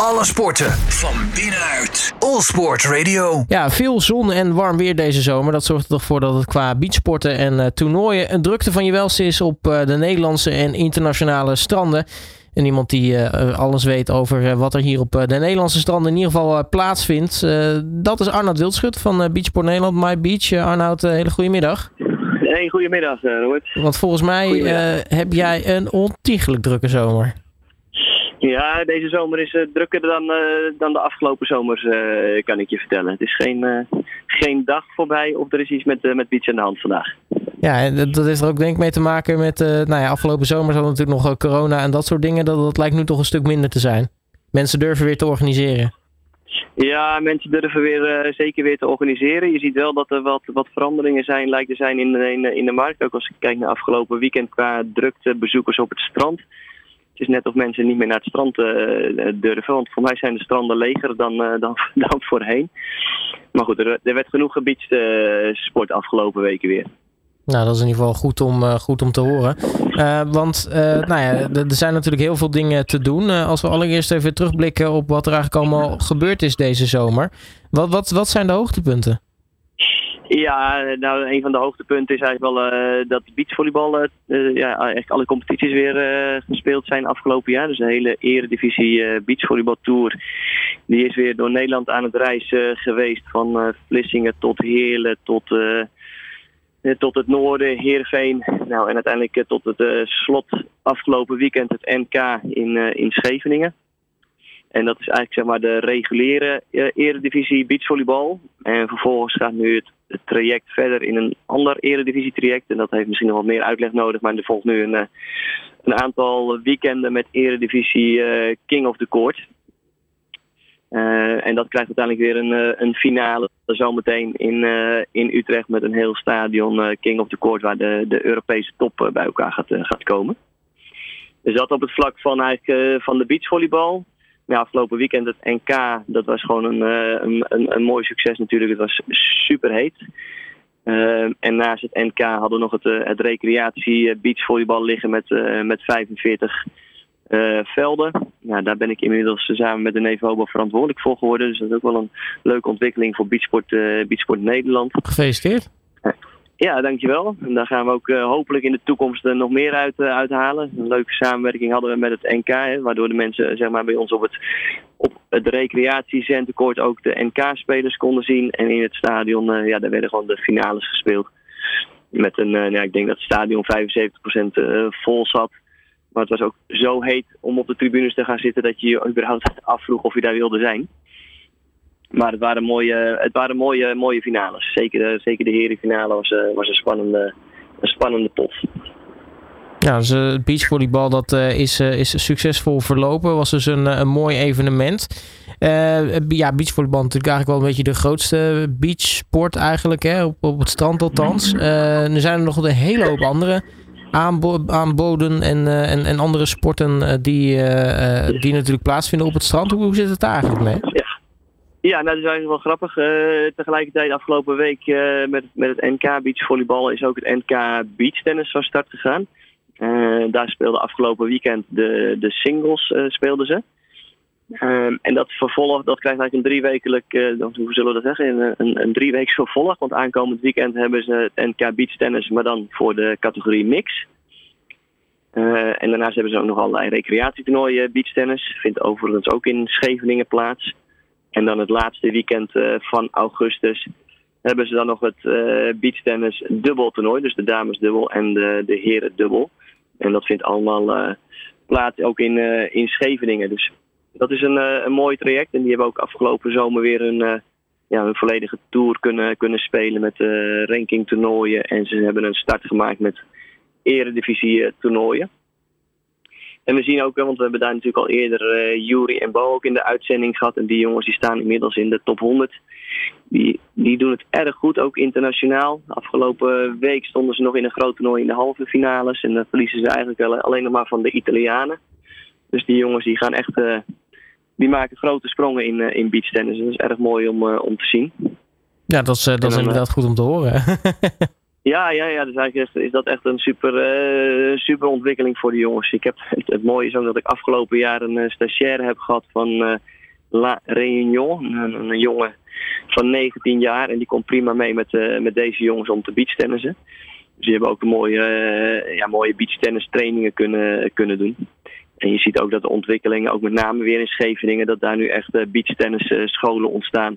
Alle sporten van binnenuit. All Sport Radio. Ja, veel zon en warm weer deze zomer. Dat zorgt er toch voor dat het qua beachsporten en uh, toernooien een drukte van je welste is op uh, de Nederlandse en internationale stranden. En iemand die uh, alles weet over wat er hier op de Nederlandse stranden in ieder geval plaatsvindt. dat is Arnoud Wildschut van Beachsport Nederland, My Beach. Arnoud, hele goede middag. Hey, goedemiddag Robert. Want volgens mij heb jij een ontiegelijk drukke zomer. Ja, deze zomer is uh, drukker dan, uh, dan de afgelopen zomers, uh, kan ik je vertellen. Het is geen, geen dag voorbij of er is iets met, met Beach aan de hand vandaag. Ja, dat, dat heeft er ook denk ik mee te maken met, nou ja, afgelopen zomer hadden natuurlijk nog corona en dat soort dingen. Dat, dat lijkt nu toch een stuk minder te zijn. Mensen durven weer te organiseren. Ja, mensen durven weer, zeker weer te organiseren. Je ziet wel dat er wat, wat veranderingen zijn, lijkt te zijn in, in, in de markt. Ook als ik kijk naar afgelopen weekend qua drukte bezoekers op het strand. Is net of mensen niet meer naar het strand uh, durven. Want voor mij zijn de stranden leger dan, uh, dan, dan voorheen. Maar goed, er, er werd genoeg gebiedssport afgelopen weken weer. Nou, dat is in ieder geval goed om, goed om te horen. Want nou ja, er zijn natuurlijk heel veel dingen te doen. als we allereerst even terugblikken op wat er eigenlijk allemaal gebeurd is deze zomer. Wat, wat, wat zijn de hoogtepunten? Ja, nou, een van de hoogtepunten is eigenlijk wel uh, dat beachvolleybal, uh, ja, eigenlijk alle competities weer gespeeld zijn afgelopen jaar. Dus de hele eredivisie beachvolleybal tour, die is weer door Nederland aan het reis geweest. Van Vlissingen tot Heerlen tot, tot het noorden, Heerenveen. Nou, en uiteindelijk tot het slot afgelopen weekend, het NK in, in Scheveningen. En dat is eigenlijk zeg maar de reguliere eredivisie beachvolleybal. En vervolgens gaat nu het het traject verder in een ander eredivisie-traject. En dat heeft misschien nog wat meer uitleg nodig. Maar er volgt nu een, eh, een aantal weekenden met eredivisie uh, King of the Court. Uh, en dat krijgt uiteindelijk weer een, een finale zometeen in, in Utrecht met een heel stadion King of the Court waar de, de Europese top bij elkaar gaat, gaat komen. Dus dat op het vlak van, eigenlijk, van de beachvolleybal ja, afgelopen weekend het NK, dat was gewoon een, eh, een, een, een mooi succes natuurlijk. Het was super heet. Uh, en naast het NK hadden we nog het, uh, het recreatie beachvolleybal liggen met, met 45 velden. Nou, daar ben ik inmiddels samen met de Nevobo verantwoordelijk voor geworden. Dus dat is ook wel een leuke ontwikkeling voor Beachsport, Beachsport Nederland. Gefeliciteerd. Ja, dankjewel. En daar gaan we ook uh, hopelijk in de toekomst uh, nog meer uit uh, uithalen. Een leuke samenwerking hadden we met het NK, waardoor de mensen zeg maar, bij ons op het, op het recreatiecentercourt ook de NK-spelers konden zien. En in het stadion, ja, daar werden gewoon de finales gespeeld. Met een, ja, ik denk dat het stadion 75% vol zat. Maar het was ook zo heet om op de tribunes te gaan zitten dat je je überhaupt afvroeg of je daar wilde zijn. Maar het waren mooie, het waren mooie, mooie finales. Zeker de, zeker de herenfinale was, eh, was een, spannende, een spannende pot. Ja, dus het beachvolleybal dat, uh, is, uh, is succesvol verlopen. Was dus een, een mooi evenement. Uh, ja, beachvolleybal natuurlijk eigenlijk wel een beetje de grootste beachsport eigenlijk. Hè? Op, op het strand althans. er zijn er nog een hele hoop andere aanbo aanboden en, en, en andere sporten die, die natuurlijk plaatsvinden op het strand. Hoe, hoe zit het daar eigenlijk mee? Ja. Nou, dat is eigenlijk wel grappig. Uh, tegelijkertijd afgelopen week uh, met, met het NK beachvolleybal is ook het NK beachtennis van start gegaan. Uh, daar speelde afgelopen weekend de, de singles speelden ze. Ehm, en dat vervolg, dat krijgt eigenlijk een driewekelijk, hoe zullen we dat zeggen, een, een drieweeks vervolg. Want aankomend weekend hebben ze het NK beachtennis, maar dan voor de categorie mix. en daarnaast hebben ze ook nog allerlei recreatietoernooien beachtennis. Vindt overigens ook in Scheveningen plaats. En dan het laatste weekend uh, van augustus hebben ze dan nog het uh, beachtennis dubbeltoernooi. Dus de dames dubbel en de, de heren dubbel. En dat vindt allemaal uh, plaats ook in, in Scheveningen. Dus dat is een, een mooi traject. En die hebben ook afgelopen zomer weer een, ja, een volledige tour kunnen, kunnen spelen met rankingtoernooien. En ze hebben een start gemaakt met eredivisie toernooien. En we zien ook, want we hebben daar natuurlijk al eerder uh, Jury en Bo ook in de uitzending gehad. En die jongens die staan inmiddels in de top 100. Die, die doen het erg goed, ook internationaal. Afgelopen week stonden ze nog in een groot toernooi in de halve finales. En dan verliezen ze eigenlijk alleen nog maar van de Italianen. Dus die jongens die gaan echt, uh, die maken grote sprongen in, uh, in beachtennis. Dat is erg mooi om, om te zien. Ja, dat is, dat is inderdaad goed om te horen. Ja, ja, ja. Dus eigenlijk is, is dat echt een super, uh, super ontwikkeling voor de jongens. Ik heb, het, het, mooie is ook dat ik afgelopen jaar een uh, stagiaire heb gehad van uh, La Réunion. Een, jongen van 19 jaar. En die komt prima mee met, met deze jongens om te beachtennissen. Dus die hebben ook mooie, ja, mooie beachtennis trainingen kunnen, kunnen doen. En je ziet ook dat de ontwikkelingen, ook met name weer in Scheveningen, dat daar nu echt beachtennis scholen ontstaan.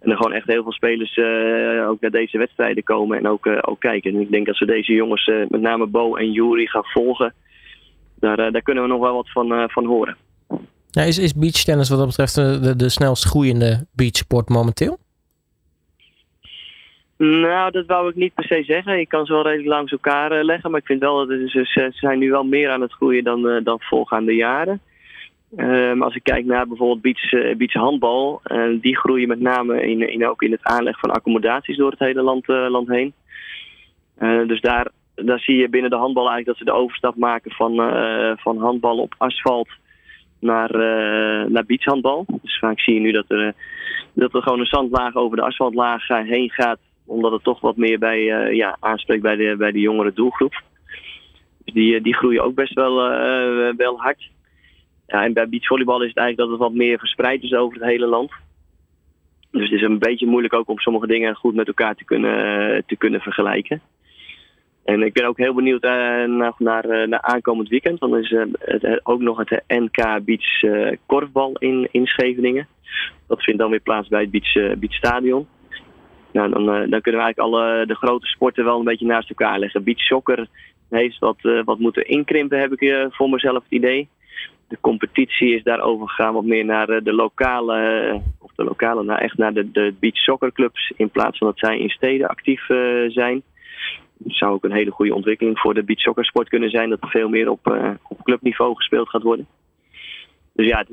En er gewoon echt heel veel spelers uh, ook naar deze wedstrijden komen en ook, uh, ook kijken. En ik denk dat we deze jongens, uh, met name Bo en Jury, gaan volgen. Daar, daar kunnen we nog wel wat van, van horen. Ja, is, is beachtennis wat dat betreft de, de snelst groeiende beachsport momenteel? Nou, dat wou ik niet per se zeggen. Ik kan ze wel redelijk langs elkaar leggen. Maar ik vind wel dat ze, ze zijn nu wel meer aan het groeien dan, dan voorgaande jaren. Um, als ik kijk naar bijvoorbeeld beach, uh, die groeien met name in, in, ook in het aanleg van accommodaties door het hele land, uh, land heen. dus daar, daar zie je binnen de handbal eigenlijk dat ze de overstap maken van, van handbal op asfalt naar, naar beachhandbal. Dus vaak zie je nu dat er, dat er gewoon een zandlaag over de asfaltlaag heen gaat, omdat het toch wat meer bij, ja, aanspreekt bij de, bij de jongere doelgroep. Dus die, die groeien ook best wel, wel hard. Ja, en bij beachvolleybal is het eigenlijk dat het wat meer verspreid is over het hele land. Dus het is een beetje moeilijk ook om sommige dingen goed met elkaar te kunnen, te kunnen vergelijken. En ik ben ook heel benieuwd uh, naar, naar, uh, naar, aankomend weekend. Dan is uh, het, ook nog het NK Beach korfbal in, in Scheveningen. Dat vindt dan weer plaats bij het Beach, beach Stadion. Nou, dan, dan kunnen we eigenlijk alle de grote sporten wel een beetje naast elkaar leggen. Beach soccer heeft wat, wat moeten inkrimpen, heb ik voor mezelf het idee de competitie is daar overgegaan wat meer naar eh, de lokale, of de lokale, nou echt naar de, de beach soccer clubs in plaats van dat zij in steden actief uh, zijn. Het zou ook een hele goede ontwikkeling voor de beach soccer sport kunnen zijn, dat er veel meer op, op clubniveau gespeeld gaat worden. Dus ja,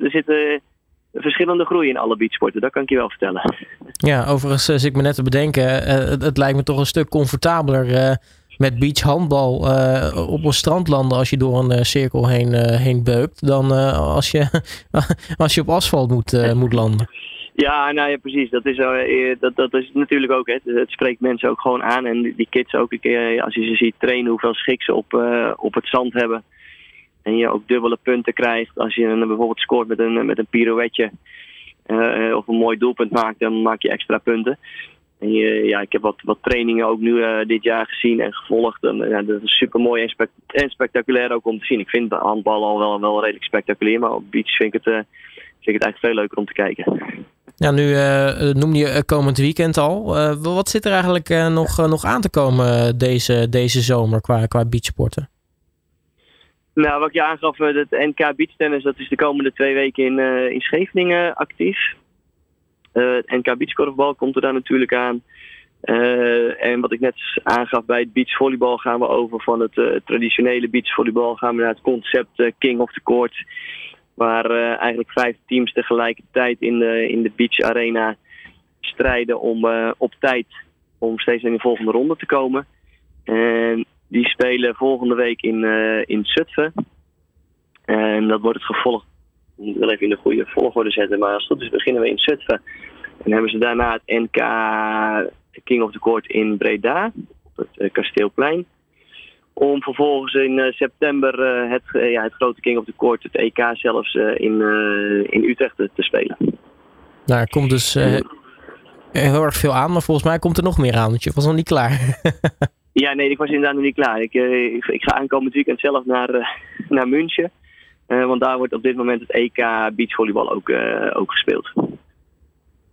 er zitten verschillende groei in alle beachsporten, dat kan ik je wel vertellen. Ja, overigens zit ik me net te bedenken, het, het, lijkt me toch een stuk comfortabeler met beachhandbal uh, op een strand landen als je door een uh, cirkel heen, uh, heen beukt, dan als, je, als je op asfalt moet, moet landen. Ja, nou ja, precies. Dat is, dat, dat is natuurlijk ook. Hè. Het spreekt mensen ook gewoon aan. En die kids ook een keer, als je ze ziet trainen, hoeveel schik ze op, op het zand hebben. En je ook dubbele punten krijgt. Als je bijvoorbeeld scoort met een, met een pirouetje. of een mooi doelpunt maakt, dan maak je extra punten. En ja, ik heb wat, wat trainingen ook nu uh, dit jaar gezien en gevolgd. En, ja, dat is super mooi en, spect en, spectaculair ook om te zien. Ik vind de handbal al wel, wel redelijk spectaculair, maar op beach vind ik het, uh, vind ik het eigenlijk veel leuker om te kijken. Ja, nu uh, noem je komend weekend al. wat zit er eigenlijk nog, nog aan te komen deze, deze zomer qua, qua beachsporten? Nou, wat ik je aangaf, het NK Beachtennis, dat is de komende twee weken in, in Scheveningen actief. Eh, het NK beachkorfbal komt er daar natuurlijk aan. Uh, en wat ik net aangaf bij het beachvolleybal gaan we over van het uh, traditionele beachvolleybal gaan we naar het concept King of the Court. Waar eigenlijk vijf teams tegelijkertijd in de, in de beach arena strijden om op tijd om steeds in de volgende ronde te komen. En die spelen volgende week in, in Zutphen. En dat wordt het gevolgd ik wil even in de goede volgorde zetten. Maar als het goed is beginnen we in Zutphen. En hebben ze daarna het NK King of the Court in Breda. Op het uh, Kasteelplein. Om vervolgens in uh, september uh, het, ja, het grote King of the Court, het EK zelfs, in, in Utrecht te, te, spelen. Nou, er komt dus heel erg veel aan. Maar volgens mij komt er nog meer aan. Want je was nog niet klaar. ja, nee, ik was inderdaad nog niet klaar. Ik, ik, ik ga aankomend weekend zelf naar, naar München. Uh, want daar wordt op dit moment het EK beachvolleybal ook, uh, ook gespeeld.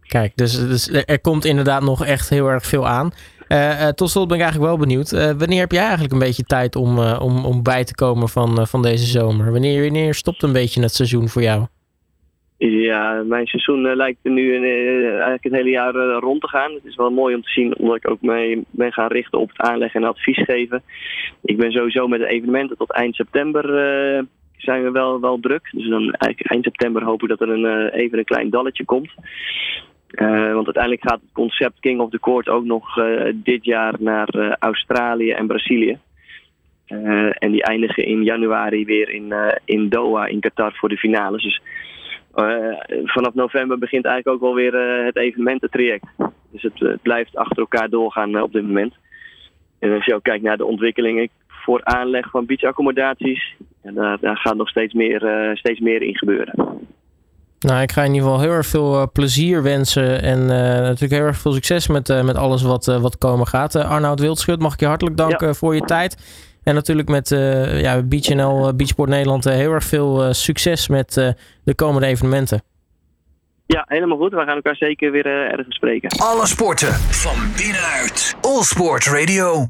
Kijk, dus, dus, er komt inderdaad nog echt heel erg veel aan. Uh, tot slot ben ik eigenlijk wel benieuwd. wanneer heb jij eigenlijk een beetje tijd om, om, om bij te komen van, van deze zomer? Wanneer, wanneer stopt een beetje het seizoen voor jou? Ja, mijn seizoen lijkt nu eigenlijk het hele jaar rond te gaan. Het is wel mooi om te zien, omdat ik ook mee ben gaan richten op het aanleggen en advies geven. Ik ben sowieso met de evenementen tot eind september zijn we wel, wel druk. Dus dan eind september hopen we dat er een, uh, even een klein dalletje komt. Uh, want uiteindelijk gaat het concept King of the Court ook nog uh, dit jaar naar Australië en Brazilië. en die eindigen in januari weer in, in Doha in Qatar voor de finales. Dus vanaf november begint eigenlijk ook wel weer het evenemententraject. Dus het, het blijft achter elkaar doorgaan op dit moment. En als je ook kijkt naar de ontwikkelingen voor aanleg van beachaccommodaties, en daar, daar gaat nog steeds meer, steeds meer in gebeuren. Nou, ik ga in ieder geval heel erg veel plezier wensen. En natuurlijk heel erg veel succes met, met alles wat, wat komen gaat. Arnoud Wildschut, mag ik je hartelijk danken voor je tijd. En natuurlijk met uh, ja, BeachNL, Beachsport Nederland, heel erg veel succes met de komende evenementen. Ja, helemaal goed. We gaan elkaar zeker weer ergens spreken. Alle sporten van binnenuit. All Sport Radio.